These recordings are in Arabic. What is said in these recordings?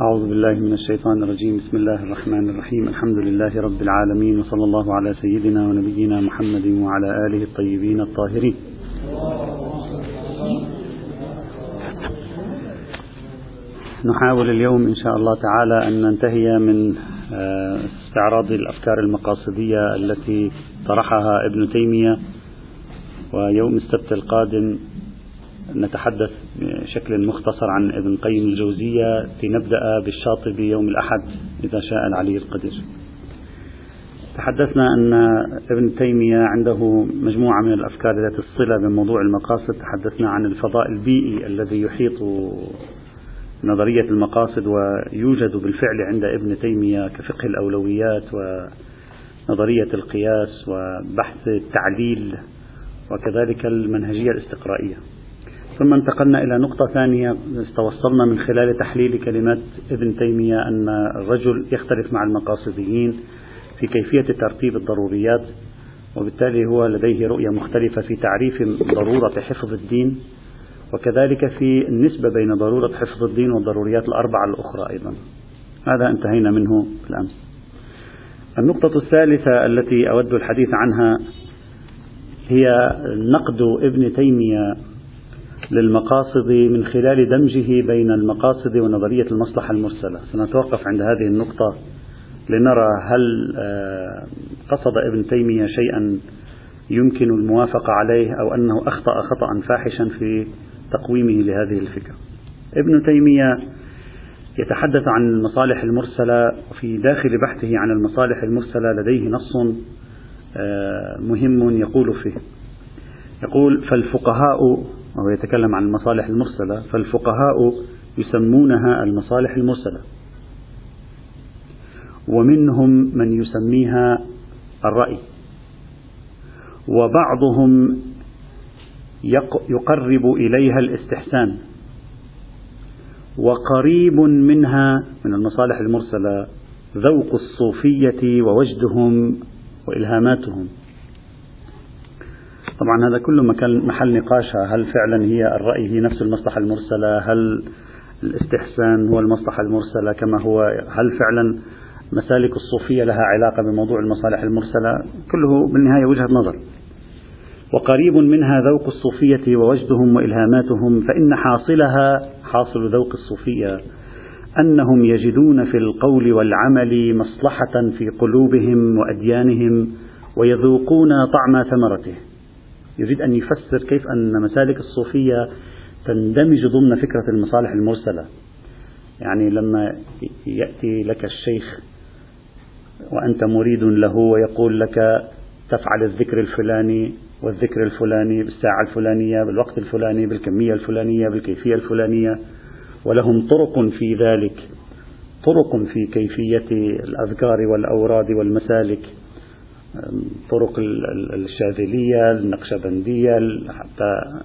أعوذ بالله من الشيطان الرجيم. بسم الله الرحمن الرحيم. الحمد لله رب العالمين وصلى الله على سيدنا ونبينا محمد وعلى آله الطيبين الطاهرين. نحاول اليوم إن شاء الله تعالى أن ننتهي من آه، استعراض الأفكار المقاصدية التي طرحها ابن تيمية ويوم السبت القادم نتحدث بشكل مختصر عن ابن قيم الجوزية لنبدأ بالشاطبي يوم الأحد إذا شاء العلي القدير. تحدثنا أن ابن تيمية عنده مجموعة من الأفكار ذات الصلة بموضوع المقاصد. تحدثنا عن الفضاء البيئي الذي يحيط نظرية المقاصد ويوجد بالفعل عند ابن تيمية كفقه الأولويات ونظرية القياس وبحث التعليل وكذلك المنهجية الاستقرائية. ثم انتقلنا إلى نقطة ثانية. استوصلنا من خلال تحليل كلمات ابن تيمية أن الرجل يختلف مع المقاصديين في كيفية ترتيب الضروريات وبالتالي هو لديه رؤية مختلفة في تعريف ضرورة حفظ الدين وكذلك في النسبة بين ضرورة حفظ الدين والضروريات الأربعة الأخرى أيضا. هذا انتهينا منه الأمس النقطة الثالثة التي أود الحديث عنها هي نقد ابن تيمية للمقاصد من خلال دمجه بين المقاصد ونظرية المصلحة المرسلة. سنتوقف عند هذه النقطة لنرى هل آه، قصد ابن تيمية شيئا يمكن الموافقة عليه أو أنه أخطأ خطأ فاحشا في تقويمه لهذه الفكرة. ابن تيمية يتحدث عن المصالح المرسلة في داخل بحثه عن المصالح المرسلة لديه نص آه، مهم يقول فيه. يقول فالفقهاء وهو يتكلم عن المصالح المرسلة فالفقهاء يسمونها المصالح المرسلة ومنهم من يسميها الرأي. وبعضهم يقرب إليها الاستحسان. وقريب منها من المصالح المرسلة ذوق الصوفية ووجدهم وإلهاماتهم. طبعا هذا كله محل نقاشها هل فعلا هي الرأي هي نفس المصلحة المرسلة؟ هل الاستحسان هو المصلحة المرسلة كما هو؟ هل فعلا مسالك الصوفية لها علاقة بموضوع المصالح المرسلة؟ كله بالنهاية وجهة نظر. وقريب منها ذوق الصوفية ووجدهم وإلهاماتهم فإن حاصلها حاصل ذوق الصوفية أنهم يجدون في القول والعمل مصلحة في قلوبهم وأديانهم ويذوقون طعم ثمرته. يريد أن يفسر كيف أن مسالك الصوفية تندمج ضمن فكرة المصالح المرسلة. يعني لما يأتي لك الشيخ وأنت مريد له ويقول لك تفعل الذكر الفلاني والذكر الفلاني بالساعة الفلانية بالوقت الفلاني بالكمية الفلانية بالكيفية الفلانية ولهم طرق في ذلك. طرق في كيفية الأذكار والأوراد والمسالك. طرق الشاذلية النقشبندية حتى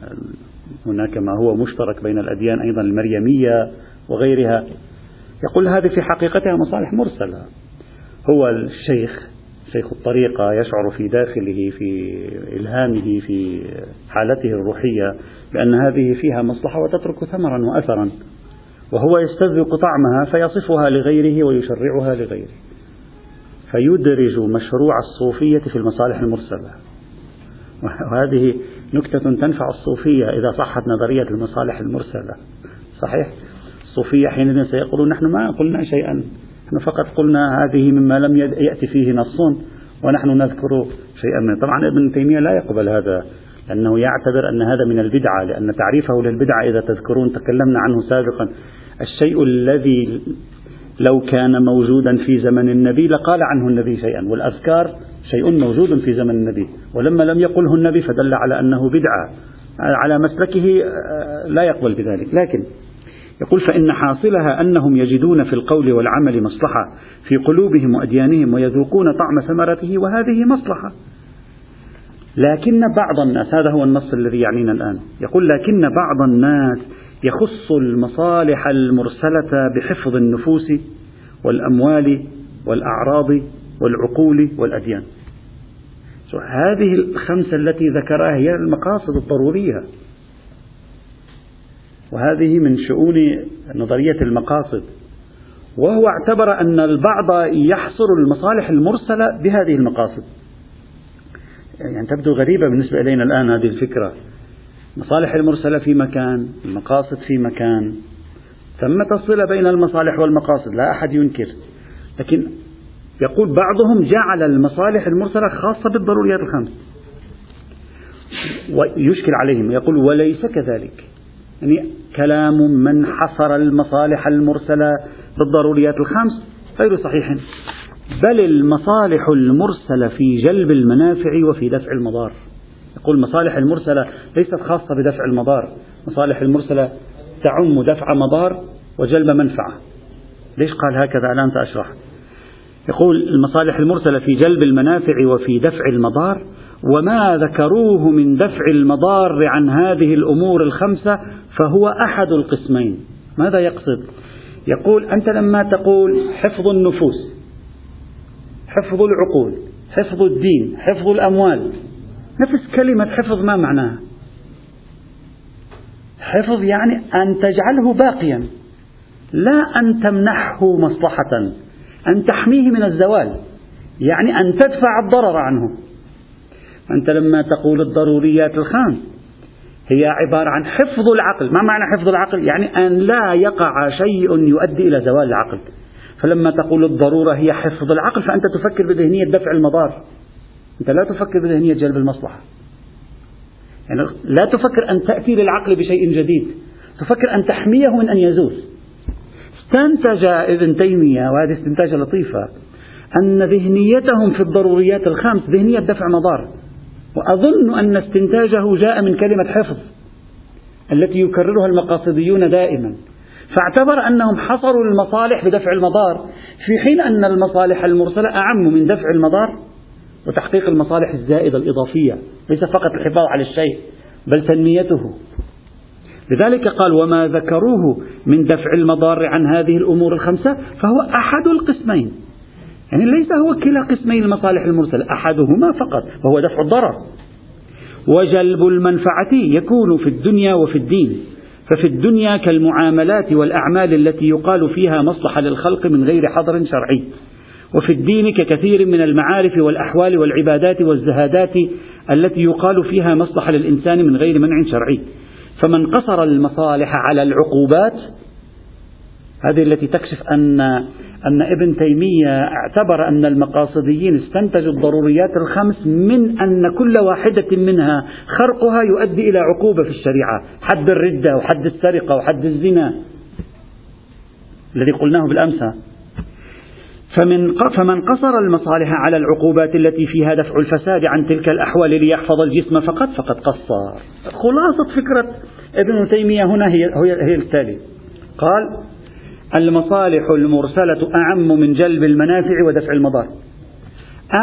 هناك ما هو مشترك بين الأديان أيضا المريمية وغيرها. يقول هذه في حقيقتها مصالح مرسلة. هو الشيخ شيخ الطريقة يشعر في داخله في إلهامه في حالته الروحية بأن هذه فيها مصلحة وتترك ثمرا وأثرا وهو يستذوق طعمها فيصفها لغيره ويشرعها لغيره. فيدرج مشروع الصوفية في المصالح المرسلة. وهذه نكتة تنفع الصوفية إذا صحت نظرية المصالح المرسلة. صحيح؟ الصوفية حينئذ سيقولون نحن ما قلنا شيئا. نحن فقط قلنا هذه مما لم يأتي فيه نص ونحن نذكر شيئا منه. طبعا ابن تيمية لا يقبل هذا لأنه يعتبر أن هذا من البدعة لأن تعريفه للبدعة إذا تذكرون تكلمنا عنه سابقا. الشيء الذي لو كان موجودا في زمن النبي لقال عنه النبي شيئا والأذكار شيء موجود في زمن النبي. ولما لم يقله النبي فدل على أنه بدعة على مسلكه آه، لا يقبل بذلك. لكن يقول فإن حاصلها أنهم يجدون في القول والعمل مصلحة في قلوبهم وأديانهم ويذوقون طعم ثمرته وهذه مصلحة. لكن بعض الناس هذا هو النص الذي يعنينا الآن. يقول لكن بعض الناس يخص المصالح المرسلة بحفظ النفوس والأموال والأعراض والعقول والأديان. هذه الخمسة التي ذكرها هي المقاصد الضرورية. وهذه من شؤون نظرية المقاصد. وهو اعتبر أن البعض يحصر المصالح المرسلة بهذه المقاصد. يعني تبدو غريبة بالنسبة إلينا الآن هذه الفكرة. المصالح المرسلة في مكان المقاصد في مكان. ثمة صلة بين المصالح والمقاصد لا أحد ينكر. لكن يقول بعضهم جعل المصالح المرسلة خاصة بالضروريات الخمس. ويشكل عليهم يقول وليس كذلك. يعني كلام من حصر المصالح المرسلة بالضروريات الخمس غير صحيح. بل المصالح المرسلة في جلب المنافع وفي دفع المضار. يقول المصالح المرسلة ليست خاصة بدفع المضار. المصالح المرسلة تعم دفع مضار وجلب منفعة. ليش قال هكذا؟ الآن سأشرح. يقول المصالح المرسلة في جلب المنافع وفي دفع المضار وما ذكروه من دفع المضار عن هذه الأمور الخمسة فهو أحد القسمين. ماذا يقصد؟ يقول أنت لما تقول حفظ النفوس حفظ العقول حفظ الدين حفظ الأموال نفس كلمة حفظ ما معناها؟ حفظ يعني أن تجعله باقيا لا أن تمنحه مصلحة أن تحميه من الزوال يعني أن تدفع الضرر عنه. أنت لما تقول الضروريات الخمس هي عبارة عن حفظ العقل. ما معنى حفظ العقل؟ يعني أن لا يقع شيء يؤدي إلى زوال العقل. فلما تقول الضرورة هي حفظ العقل فأنت تفكر بذهنية دفع المضار. أنت لا تفكر بذهنية جلب المصلحة. يعني لا تفكر أن تأتي للعقل بشيء جديد. تفكر أن تحميه من أن يزول. استنتج ابن تيمية وهذه استنتاجة لطيفة أن ذهنيتهم في الضروريات الخمس ذهنية دفع مضار وأظن أن استنتاجه جاء من كلمة حفظ التي يكررها المقاصديون دائما. فاعتبر أنهم حصروا المصالح بدفع المضار في حين أن المصالح المرسلة أعم من دفع المضار. وتحقيق المصالح الزائدة الإضافية ليس فقط الحفاظ على الشيء بل تنميته. لذلك قال وما ذكروه من دفع المضار عن هذه الأمور الخمسة فهو أحد القسمين. يعني ليس هو كلا قسمي المصالح المرسلة أحدهما فقط وهو دفع الضرر. وجلب المنفعة يكون في الدنيا وفي الدين ففي الدنيا كالمعاملات والأعمال التي يقال فيها مصلحة للخلق من غير حظر شرعي. وفي الدين ككثير من المعارف والأحوال والعبادات والزهادات التي يقال فيها مصلحة للإنسان من غير منع شرعي. فمن قصر المصالح على العقوبات هذه التي تكشف أن أن ابن تيمية اعتبر أن المقاصديين استنتجوا الضروريات الخمس من أن كل واحدة منها خرقها يؤدي إلى عقوبة في الشريعة. حد الردة وحد السرقة وحد الزنا. الذي قلناه بالأمس. فمن فمن قصر المصالح على العقوبات التي فيها دفع الفساد عن تلك الأحوال ليحفظ الجسم فقط فقد قصر. خلاصة فكرة ابن تيمية هنا هي, هي التالي قال المصالح المرسلة أعم من جلب المنافع ودفع المضار.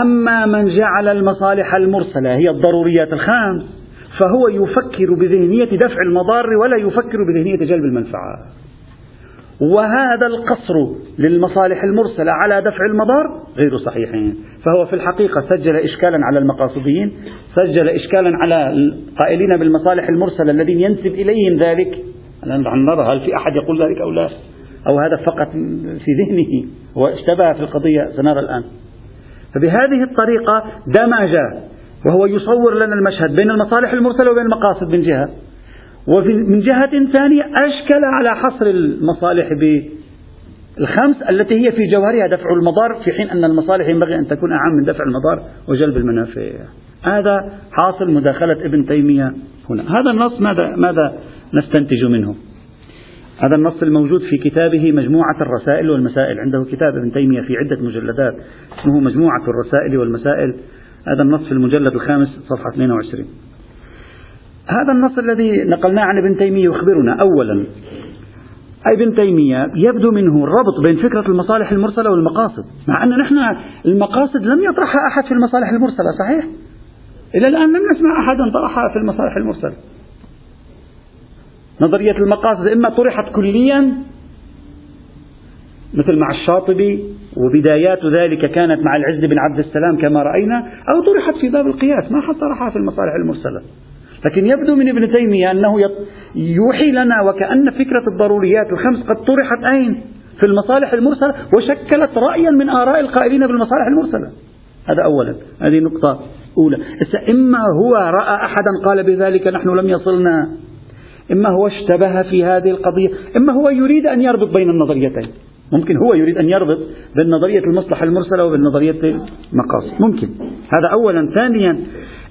أما من جعل المصالح المرسلة هي الضروريات الخمس فهو يفكر بذهنية دفع المضار ولا يفكر بذهنية جلب المنفعة. وهذا القصر للمصالح المرسلة على دفع المضار غير صحيح. فهو في الحقيقة سجل إشكالا على المقاصديين سجل إشكالا على القائلين بالمصالح المرسلة الذين ينسب إليهم ذلك. نرى هل في أحد يقول ذلك أو لا أو هذا فقط في ذهنه واشتبه في القضية سنرى الآن. فبهذه الطريقة دمج وهو يصور لنا المشهد بين المصالح المرسلة وبين المقاصد من جهة. ومن جهة ثانية أشكل على حصر المصالح بالخمس التي هي في جوهرها دفع المضار في حين أن المصالح ينبغي أن تكون أعم من دفع المضار وجلب المنافع. هذا حاصل مداخلة ابن تيمية هنا. هذا النص ماذا, ماذا نستنتج منه؟ هذا النص الموجود في كتابه مجموعة الرسائل والمسائل. عنده كتاب ابن تيمية في عدة مجلدات اسمه مجموعة الرسائل والمسائل. هذا النص في المجلد الخامس صفحة 22 هذا النص الذي نقلناه عن ابن تيمية يخبرنا أولا ابن تيمية يبدو منه الربط بين فكرة المصالح المرسلة والمقاصد مع أن نحن المقاصد لم يطرحها أحد في المصالح المرسلة صحيح؟ إلى الآن لم نسمع أحدا طرحها في المصالح المرسلة نظرية المقاصد إما طرحت كليا مثل مع الشاطبي وبدايات ذلك كانت مع العز بن عبد السلام كما رأينا أو طرحت في باب القياس ما حد طرحها في المصالح المرسلة لكن يبدو من ابن تيمية أنه يوحي لنا وكأن فكرة الضروريات الخمس قد طرحت أين؟ في المصالح المرسلة وشكلت رأيا من آراء القائلين بالمصالح المرسلة. هذا أولا. هذه نقطة أولى. إما هو رأى أحدا قال بذلك نحن لم يصلنا. إما هو اشتبه في هذه القضية. إما هو يريد أن يربط بين النظريتين. ممكن هو يريد أن يربط بين نظرية المصلحة المرسلة وبين نظرية المقاصد. ممكن. هذا أولا. ثانيا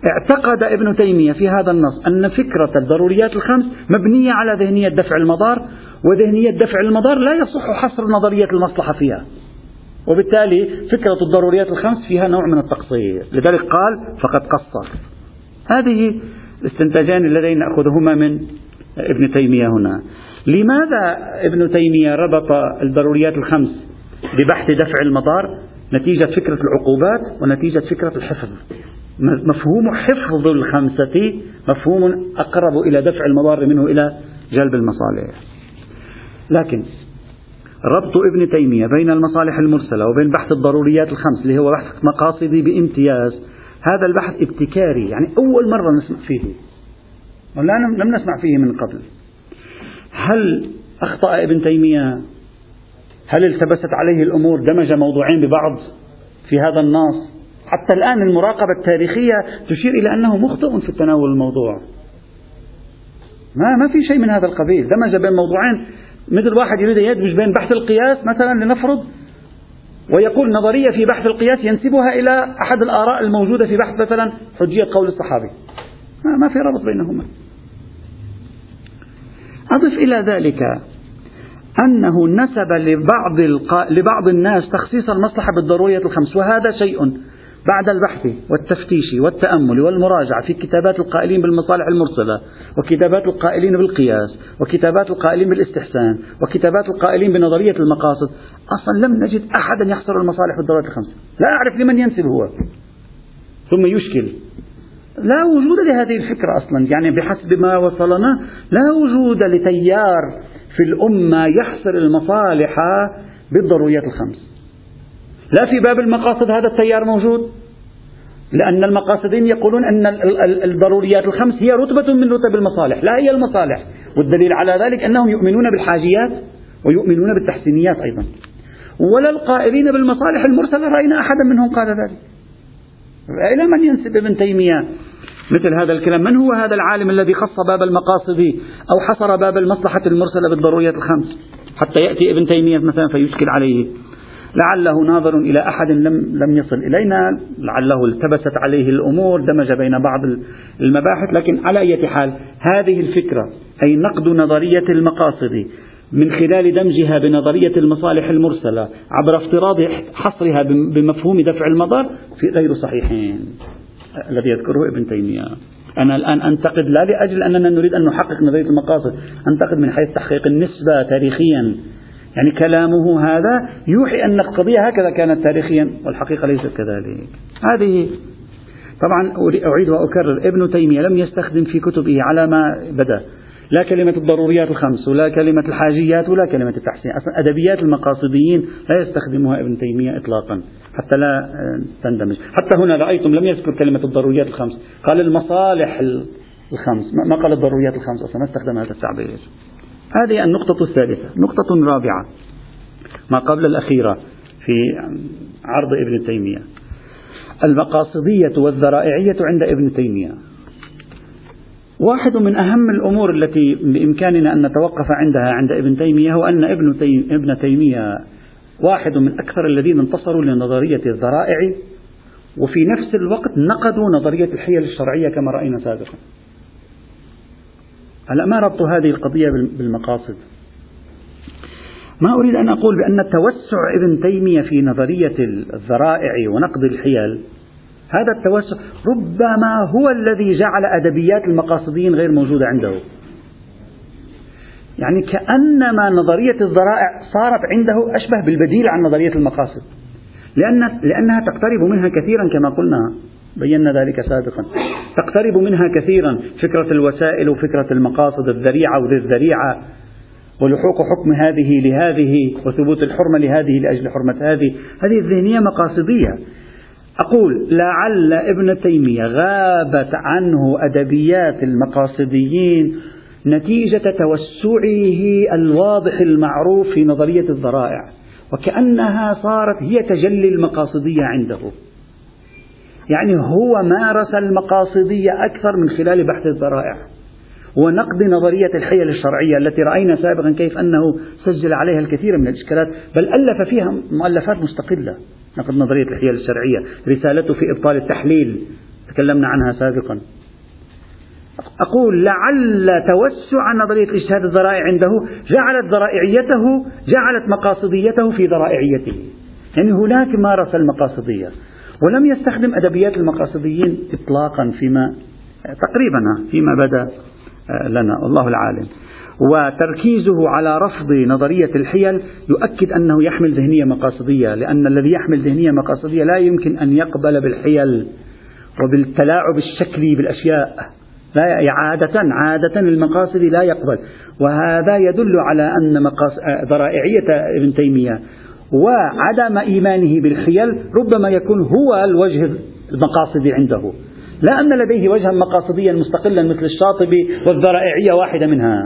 اعتقد ابن تيمية في هذا النص أن فكرة الضروريات الخمس مبنية على ذهنية دفع المضار وذهنية دفع المضار لا يصح حصر نظرية المصلحة فيها. وبالتالي فكرة الضروريات الخمس فيها نوع من التقصير. لذلك قال فقد قصر هذه الاستنتاجان اللذين نأخذهما من ابن تيمية هنا. لماذا ابن تيمية ربط الضروريات الخمس ببحث دفع المضار؟ نتيجة فكرة العقوبات ونتيجة فكرة الحفظ. مفهوم حفظ الخمسة مفهوم أقرب إلى دفع المضار منه إلى جلب المصالح. لكن ربط ابن تيمية بين المصالح المرسلة وبين بحث الضروريات الخمس اللي هو بحث مقاصدي بامتياز هذا البحث ابتكاري يعني أول مرة نسمع فيه. لم نسمع فيه من قبل. هل أخطأ ابن تيمية؟ هل التبست عليه الأمور دمج موضوعين ببعض في هذا النص؟ حتى الآن المراقبة التاريخية تشير إلى أنه مخطئ في تناول الموضوع. ما ما في شيء من هذا القبيل. دمج بين موضوعين. مثل واحد يريد يدمج بين بحث القياس مثلا لنفرض ويقول نظرية في بحث القياس ينسبها إلى أحد الآراء الموجودة في بحث مثلا حجية قول الصحابي. ما في ربط بينهما. أضف إلى ذلك أنه نسب لبعض. لبعض الناس تخصيص المصلحة بالضرورية الخمس وهذا شيء بعد البحث والتفتيش والتأمل والمراجعة في كتابات القائلين بالمصالح المرسلة وكتابات القائلين بالقياس وكتابات القائلين بالاستحسان وكتابات القائلين بنظرية المقاصد. أصلا لم نجد أحدا يحصر المصالح بالضرورية الخمس لا أعرف لمن ينسب هو. ثم يشكل. لا وجود لهذه الفكرة أصلا. يعني بحسب ما وصلنا لا وجود لتيار في الأمة يحصر المصالح بالضروريات الخمس. لا في باب المقاصد هذا التيار موجود. لأن المقاصدين يقولون أن الضروريات الخمس هي رتبة من رتب المصالح لا هي المصالح. والدليل على ذلك أنهم يؤمنون بالحاجيات ويؤمنون بالتحسينيات أيضا. ولا القائلين بالمصالح المرسلة رأينا أحدا منهم قال ذلك. إلى من ينسب ابن تيمية مثل هذا الكلام. من هو هذا العالم الذي خص باب المقاصد أو حصر باب المصلحة المرسلة بالضروريات الخمس؟ حتى يأتي ابن تيمية مثلا فيشكل عليه. لعله ناظر إلى أحد لم, لم يصل إلينا لعله التبست عليه الأمور دمج بين بعض المباحث لكن على أي حال هذه الفكرة أي نقد نظرية المقاصد من خلال دمجها بنظرية المصالح المرسلة عبر افتراض حصرها بمفهوم دفع المضار في غير صحيحين. الذي يذكره ابن تيمية. أنا الآن أنتقد لا لأجل أننا نريد أن نحقق نظرية المقاصد أنتقد من حيث تحقيق النسبة تاريخيا. يعني كلامه هذا يوحي أن القضية هكذا كانت تاريخيا والحقيقة ليست كذلك. هذه طبعا أعيد وأكرر ابن تيمية لم يستخدم في كتبه على ما بدأ. لا كلمة الضروريات الخمس ولا كلمة الحاجيات ولا كلمة التحسين. أصلا أدبيات المقاصديين لا يستخدمها ابن تيمية إطلاقا حتى لا آه، تندمج. حتى هنا رأيتم لم يذكر كلمة الضروريات الخمس. قال المصالح الخمس. ما قال الضروريات الخمس أصلا؟ ما استخدم هذا التعبير. هذه النقطة الثالثة نقطة رابعة ما قبل الأخيرة في عرض ابن تيمية. المقاصدية والذرائعية عند ابن تيمية. واحد من أهم الأمور التي بإمكاننا أن نتوقف عندها عند ابن تيمية هو أن ابن, ابن تيمية واحد من أكثر الذين انتصروا لنظرية الذرائع وفي نفس الوقت نقدوا نظرية الحيل الشرعية كما رأينا سابقا. هلا ما ربط هذه القضية بالمقاصد؟ ما أريد أن أقول بأن توسع ابن تيمية في نظرية الذرائع ونقد الحيل هذا التوسع ربما هو الذي جعل أدبيات المقاصديين غير موجودة عنده. يعني كأنما نظرية الذرائع صارت عنده أشبه بالبديل عن نظرية المقاصد لأن لأنها تقترب منها كثيرا كما قلنا. بينا ذلك سابقا. تقترب منها كثيرا فكرة الوسائل وفكرة المقاصد الذريعة وذي الذريعة ولحوق حكم هذه لهذه وثبوت الحرمة لهذه لأجل حرمة هذه. هذه الذهنية مقاصدية. أقول لعل ابن تيمية غابت عنه أدبيات المقاصديين نتيجة توسعه الواضح المعروف في نظرية الذرائع وكأنها صارت هي تجلي المقاصدية عنده. يعني هو مارس المقاصدية أكثر من خلال بحث الذرائع. ونقد نظرية الحيل الشرعية التي رأينا سابقا كيف أنه سجل عليها الكثير من الإشكالات بل ألف فيها مؤلفات مستقلة. نقد نظرية الحيل الشرعية رسالته في إبطال التحليل تكلمنا عنها سابقا. أقول لعل توسع نظرية الاجتهاد الذرائع عنده جعلت ذرائعيته جعلت مقاصديته في ذرائعيته. يعني هناك مارس المقاصدية ولم يستخدم أدبيات المقاصديين إطلاقا فيما تقريبا فيما بدأ آه، لنا والله العالم. وتركيزه على رفض نظرية الحيل يؤكد أنه يحمل ذهنية مقاصدية لأن الذي يحمل ذهنية مقاصدية لا يمكن أن يقبل بالحيل وبالتلاعب الشكلي بالأشياء. لا عادة عادة المقاصد لا يقبل. وهذا يدل على أن ذرائعية ابن تيمية وعدم إيمانه بالحيل ربما يكون هو الوجه المقاصدي عنده. لا أن لديه وجها مقاصديا مستقلا مثل الشاطبي والذرائعية واحدة منها.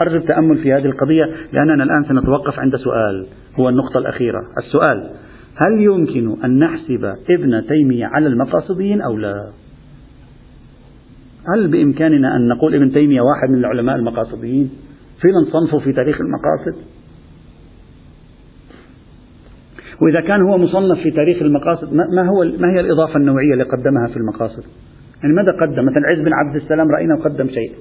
أرجو التأمل في هذه القضية لأننا الآن سنتوقف عند سؤال هو النقطة الأخيرة. السؤال هل يمكن أن نحسب ابن تيمية على المقاصديين أو لا؟ هل بإمكاننا أن نقول ابن تيمية واحد من العلماء المقاصديين؟ فينا نصنفه في تاريخ المقاصد؟ وإذا كان هو مصنف في تاريخ المقاصد ما هو ما هي الإضافة النوعية اللي قدمها في المقاصد؟ يعني ماذا قدم؟ مثلا عز بن عبد السلام رأينا قدم شيء.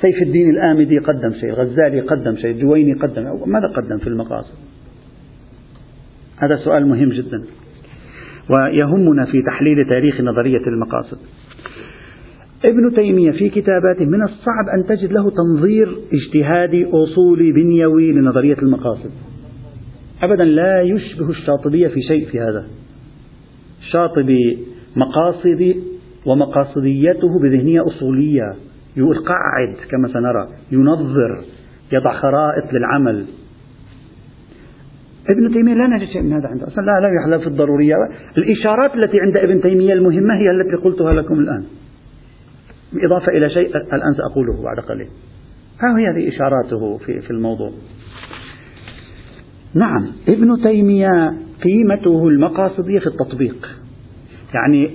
سيف الدين الآمدي قدم شيء غزالي قدم شيء جويني قدم ماذا قدم في المقاصد؟ هذا سؤال مهم جدا. ويهمنا في تحليل تاريخ نظرية المقاصد. ابن تيمية في كتاباته من الصعب أن تجد له تنظير اجتهادي أصولي بنيوي لنظرية المقاصد. أبدا لا يشبه الشاطبية في شيء في هذا. الشاطبي مقاصدي ومقاصديته بذهنية أصولية. يقول قعد كما سنرى ينظر يضع خرائط للعمل. ابن تيمية لا نجد شيء من هذا عنده. أصلا لا لا يحلى في الضرورية الإشارات التي عند ابن تيمية المهمة هي التي قلتها لكم الآن. بالإضافة إلى شيء الآن سأقوله بعد قليل. ها هي هذه إشاراته في, في الموضوع. نعم. ابن تيمية قيمته المقاصدية في التطبيق. يعني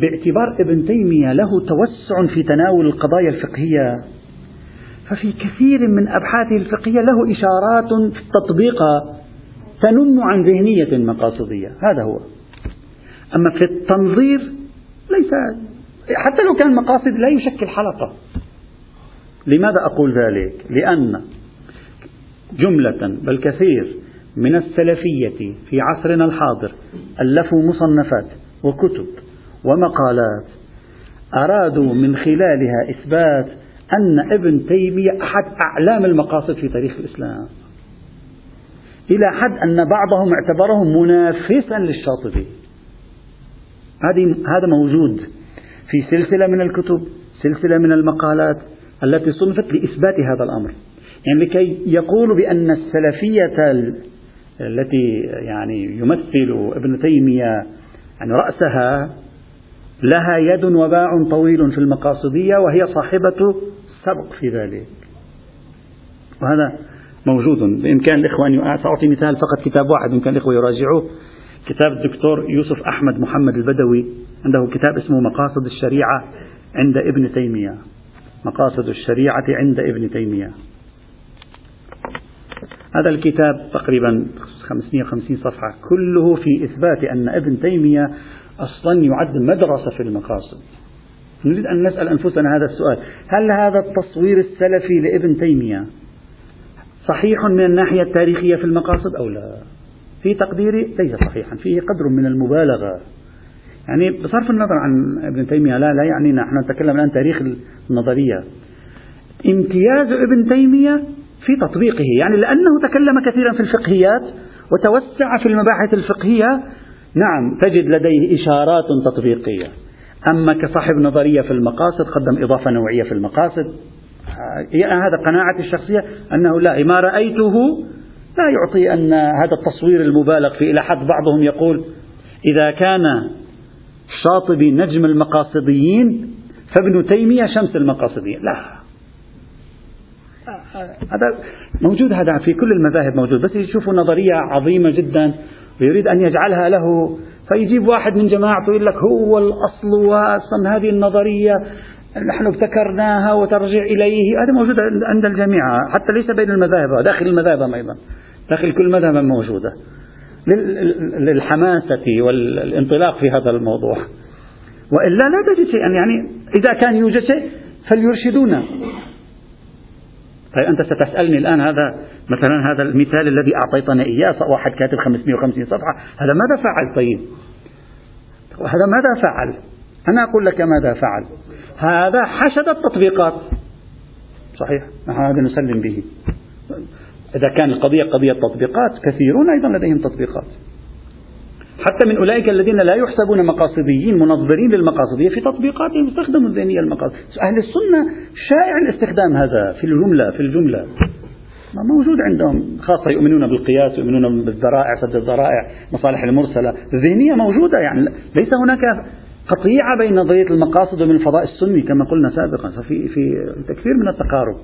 باعتبار ابن تيمية له توسع في تناول القضايا الفقهية ففي كثير من أبحاثه الفقهية له إشارات في التطبيق تنم عن ذهنية مقاصدية. هذا هو. أما في التنظير ليس حتى لو كان مقاصد لا يشكل حلقة. لماذا أقول ذلك؟ لأن جملة بل كثير من السلفية في عصرنا الحاضر ألفوا مصنفات وكتب ومقالات. أرادوا من خلالها إثبات أن ابن تيمية أحد أعلام المقاصد في تاريخ الإسلام. إلى حد أن بعضهم اعتبره منافسا للشاطبي. هذا موجود في سلسلة من الكتب سلسلة من المقالات التي صنفت لإثبات هذا الأمر. يعني لكي يقولوا بأن السلفية التي يعني يمثل ابن تيمية يعني رأسها لها يد وباع طويل في المقاصدية وهي صاحبة سبق في ذلك. وهذا موجود. بإمكان الإخوة أن سأعطي مثال فقط كتاب واحد بإمكان الإخوة يراجعوه. كتاب الدكتور يوسف أحمد محمد البدوي عنده كتاب اسمه مقاصد الشريعة عند ابن تيمية. مقاصد الشريعة عند ابن تيمية. هذا الكتاب تقريبا 550 صفحة. كله في إثبات أن ابن تيمية أصلا يعد مدرسة في المقاصد. نريد أن نسأل أنفسنا هذا السؤال. هل هذا التصوير السلفي لابن تيمية صحيح من الناحية التاريخية في المقاصد أو لا؟ في تقديري ليس صحيحا. فيه قدر من المبالغة. يعني بصرف النظر عن ابن تيمية لا لا يعني نحن نتكلم الآن تاريخ النظرية. امتياز ابن تيمية في تطبيقه يعني لأنه تكلم كثيرا في الفقهيات وتوسع في المباحث الفقهية. نعم تجد لديه إشارات تطبيقية. أما كصاحب نظرية في المقاصد قدم إضافة نوعية في المقاصد. هذا قناعتي الشخصية أنه لا ما رأيته لا يعطي أن هذا التصوير المبالغ فيه. إلى حد بعضهم يقول إذا كان الشاطبي نجم المقاصديين فابن تيمية شمس المقاصديين. لا هذا موجود هذا في كل المذاهب موجود بس يشوفوا نظرية عظيمة جدا ويريد أن يجعلها له. فيجيب واحد من جماعته يقول لك هو الأصل وأصلا هذه النظرية نحن ابتكرناها وترجع إليه. هذا موجود عند الجميع حتى ليس بين المذاهب داخل المذاهب أيضا داخل كل مذهب موجودة. للحماسة والانطلاق في هذا الموضوع. وإلا لا تجد شيئا يعني إذا كان يوجد شيء فليرشدونا. طيب أنت ستسألني الآن هذا مثلا هذا المثال الذي أعطيتنا إياه واحد كاتب 550 صفحة. هذا ماذا فعل؟ طيب هذا ماذا فعل؟ أنا أقول لك ماذا فعل. هذا حشد التطبيقات. صحيح نحن هذا نسلم به. إذا كان القضية قضية تطبيقات كثيرون أيضا لديهم تطبيقات. حتى من أولئك الذين لا يحسبون مقاصديين منظرين للمقاصدية في تطبيقاتهم استخدموا الذهنية المقاصد. أهل السنة شائع الاستخدام هذا في الجملة في الجملة. موجود عندهم خاصة يؤمنون بالقياس يؤمنون بالذرائع سد الذرائع مصالح المرسلة. الذهنية موجودة يعني ليس هناك قطيعة بين نظرية المقاصد ومن الفضاء السني كما قلنا سابقا. ففي في تكثير من التقارب.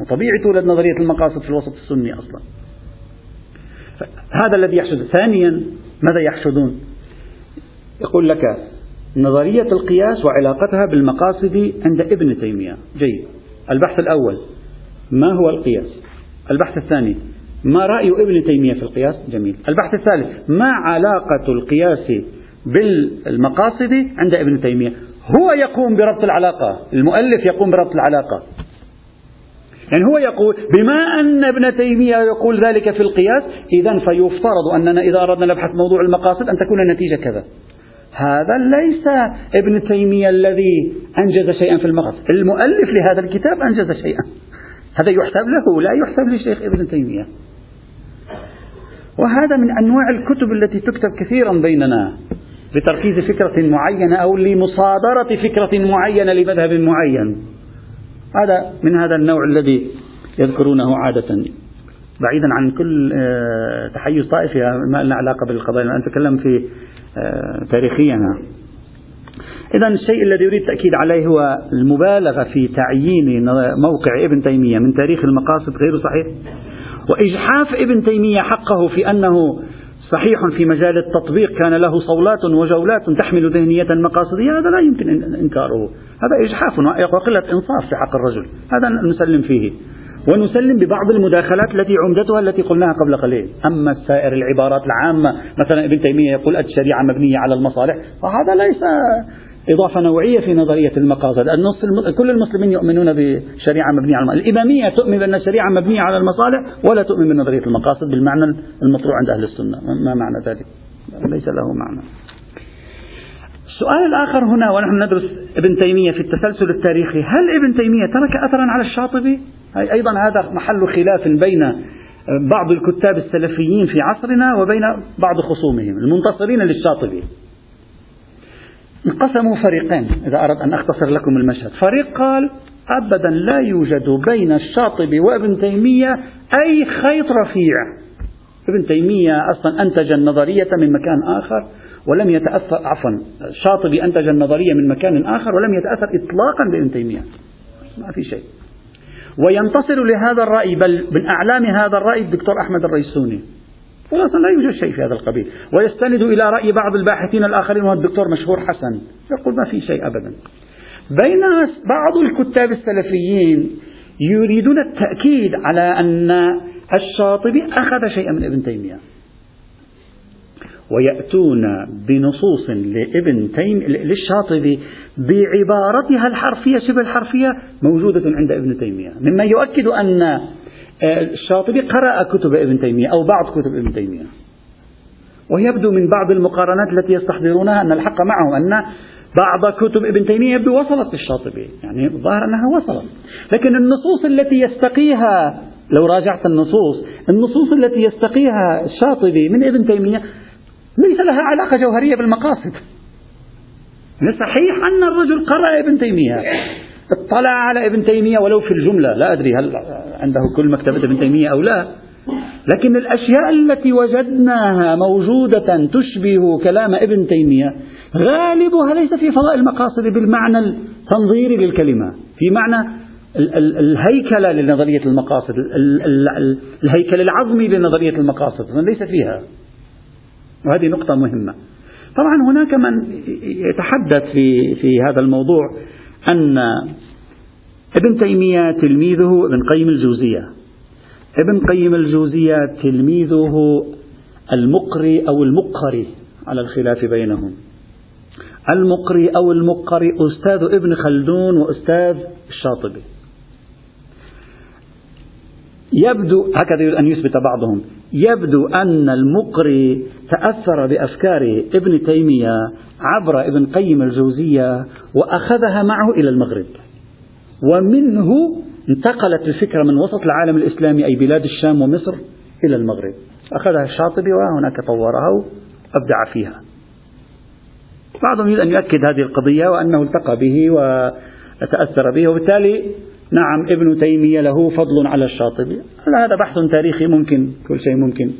وطبيعي تولد نظرية المقاصد في الوسط السني أصلا. هذا الذي يحشد ثانيا ماذا يحشدون يقول لك نظرية القياس وعلاقتها بالمقاصد عند ابن تيمية. جيد. البحث الأول ما هو القياس؟ البحث الثاني ما رأي ابن تيمية في القياس؟ جميل. البحث الثالث ما علاقة القياس بالمقاصد عند ابن تيمية؟ هو يقوم بربط العلاقة المؤلف يقوم بربط العلاقة. يعني هو يقول بما أن ابن تيمية يقول ذلك في القياس إذا فيفترض أننا إذا أردنا نبحث موضوع المقاصد أن تكون النتيجة كذا. هذا ليس ابن تيمية الذي أنجز شيئا في المقاصد المؤلف لهذا الكتاب أنجز شيئا. هذا يحسب له لا يحسب لشيخ ابن تيمية. وهذا من أنواع الكتب التي تكتب كثيرا بيننا لتركيز فكرة معينة أو لمصادرة فكرة معينة لمذهب معين. هذا من هذا النوع الذي يذكرونه عادة. بعيدا عن كل آه، تحيز طائفي ما لنا علاقة بالقضايا أنا أتكلم في آه، تاريخيا. إذا الشيء الذي يريد التأكيد عليه هو المبالغة في تعيين موقع ابن تيمية من تاريخ المقاصد غير صحيح وإجحاف ابن تيمية حقه في أنه صحيح في مجال التطبيق كان له صولات وجولات تحمل ذهنية مقاصدية هذا لا يمكن إنكاره. هذا إجحاف وقلة إنصاف في حق الرجل. هذا نسلم فيه. ونسلم ببعض المداخلات التي عمدتها التي قلناها قبل قليل. أما سائر العبارات العامة مثلا ابن تيمية يقول الشريعة مبنية على المصالح فهذا ليس إضافة نوعية في نظرية المقاصد. النص كل المسلمين يؤمنون بشريعة مبنية على المصالح. الإمامية تؤمن بأن الشريعة مبنية على المصالح ولا تؤمن بنظرية المقاصد بالمعنى المطروح عند أهل السنة. ما معنى ذلك؟ ليس له معنى. السؤال الآخر هنا ونحن ندرس ابن تيمية في التسلسل التاريخي. هل ابن تيمية ترك أثرا على الشاطبي؟ أيضا هذا محل خلاف بين بعض الكتاب السلفيين في عصرنا وبين بعض خصومهم المنتصرين للشاطبي. انقسموا فريقين إذا أردت أن أختصر لكم المشهد. فريق قال أبدا لا يوجد بين الشاطبي وابن تيمية أي خيط رفيع. ابن تيمية أصلا أنتج النظرية من مكان آخر ولم يتأثر عفوا الشاطبي أنتج النظرية من مكان آخر ولم يتأثر إطلاقا بابن تيمية. ما في شيء. وينتصر لهذا الرأي بل من أعلام هذا الرأي الدكتور أحمد الريسوني. خلاص لا يوجد شيء في هذا القبيل. ويستند إلى رأي بعض الباحثين الآخرين وهو الدكتور مشهور حسن. يقول ما في شيء أبدا. بين بعض الكتاب السلفيين يريدون التأكيد على أن الشاطبي أخذ شيئا من ابن تيمية. ويأتون بنصوص لابن تيم للشاطبي بعبارتها الحرفية شبه الحرفية موجودة عند ابن تيمية. مما يؤكد أن الشاطبي قرأ كتب ابن تيمية أو بعض كتب ابن تيمية. ويبدو من بعض المقارنات التي يستحضرونها أن الحق معهم أن بعض كتب ابن تيمية يبدو وصلت للشاطبي. يعني الظاهر أنها وصلت. لكن النصوص التي يستقيها لو راجعت النصوص النصوص التي يستقيها الشاطبي من ابن تيمية ليس لها علاقة جوهرية بالمقاصد. صحيح أن الرجل قرأ ابن تيمية. اطلع على ابن تيمية ولو في الجملة لا أدري هل عنده كل مكتبة ابن تيمية أو لا. لكن الأشياء التي وجدناها موجودة تشبه كلام ابن تيمية غالبها ليس في فضاء المقاصد بالمعنى التنظيري للكلمة في معنى الهيكلة لنظرية المقاصد الهيكل العظمي لنظرية المقاصد ليس فيها. وهذه نقطة مهمة. طبعا هناك من يتحدث في في هذا الموضوع أن ابن تيمية تلميذه ابن قيم الجوزية. ابن قيم الجوزية تلميذه المقري أو المقري على الخلاف بينهم. المقري أو المقري أستاذ ابن خلدون وأستاذ الشاطبي. يبدو هكذا أن يثبت بعضهم. يبدو أن المقري تأثر بأفكار ابن تيمية عبر ابن قيم الجوزية وأخذها معه إلى المغرب. ومنه انتقلت الفكرة من وسط العالم الإسلامي أي بلاد الشام ومصر إلى المغرب. أخذها الشاطبي وهناك طورها وأبدع فيها. بعضهم يريد أن يؤكد هذه القضية وأنه التقى به وتأثر به وبالتالي نعم ابن تيمية له فضل على الشاطبي. هذا بحث تاريخي ممكن كل شيء ممكن.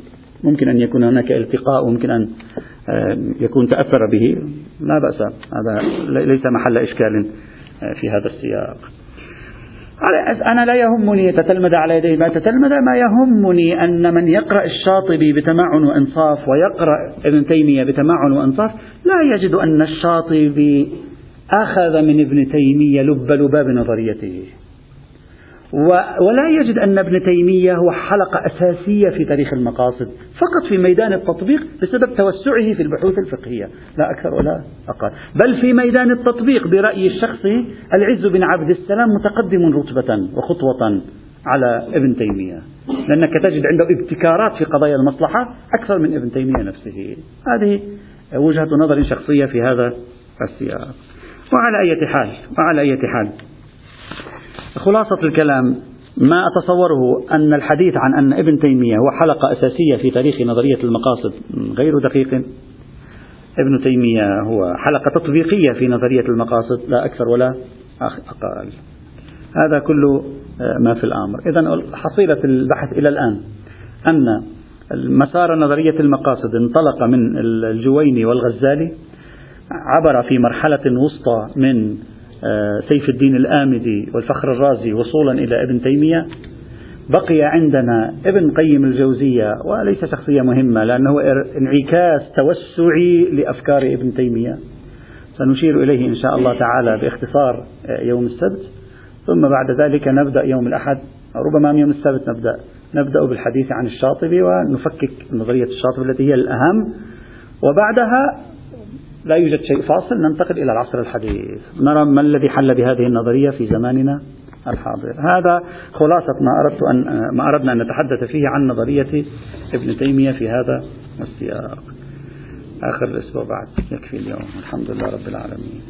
ممكن أن يكون هناك التقاء وممكن أن آه، يكون تأثر به. لا بأس هذا ليس محل إشكال آه، في هذا السياق. أنا لا يهمني يتتلمذ على يديه. ما تتلمذ ما يهمني أن من يقرأ الشاطبي بتمعن وإنصاف ويقرأ ابن تيمية بتمعن وإنصاف لا يجد أن الشاطبي أخذ من ابن تيمية لب لباب نظريته. ولا يجد أن ابن تيمية هو حلقة أساسية في تاريخ المقاصد فقط في ميدان التطبيق بسبب توسعه في البحوث الفقهية. لا أكثر ولا أقل. بل في ميدان التطبيق برأيي الشخصي العز بن عبد السلام متقدم رتبة وخطوة على ابن تيمية. لأنك تجد عنده ابتكارات في قضايا المصلحة أكثر من ابن تيمية نفسه. هذه وجهة نظر شخصية في هذا السياق. وعلى أي حال وعلى أي حال خلاصة الكلام ما أتصوره أن الحديث عن أن ابن تيمية هو حلقة أساسية في تاريخ نظرية المقاصد غير دقيق. ابن تيمية هو حلقة تطبيقية في نظرية المقاصد لا أكثر ولا أقل. هذا كله آه، ما في الأمر. إذا حصيلة البحث إلى الآن. أن مسار نظرية المقاصد انطلق من الجويني والغزالي عبر في مرحلة وسطى من سيف الدين الآمدي والفخر الرازي وصولا إلى ابن تيمية. بقي عندنا ابن قيم الجوزية وليس شخصية مهمة لأنه انعكاس توسعي لأفكار ابن تيمية. سنشير إليه إن شاء الله تعالى باختصار آه، يوم السبت. ثم بعد ذلك نبدأ يوم الأحد. ربما يوم السبت نبدأ. نبدأ بالحديث عن الشاطبي ونفكك نظرية الشاطبي التي هي الأهم. وبعدها لا يوجد شيء فاصل ننتقل إلى العصر الحديث. نرى ما الذي حل بهذه النظرية في زماننا الحاضر. هذا خلاصة ما أردت أن ما أردنا أن نتحدث فيه عن نظرية ابن تيمية في هذا السياق. آخر الأسبوع بعد يكفي اليوم. الحمد لله رب العالمين.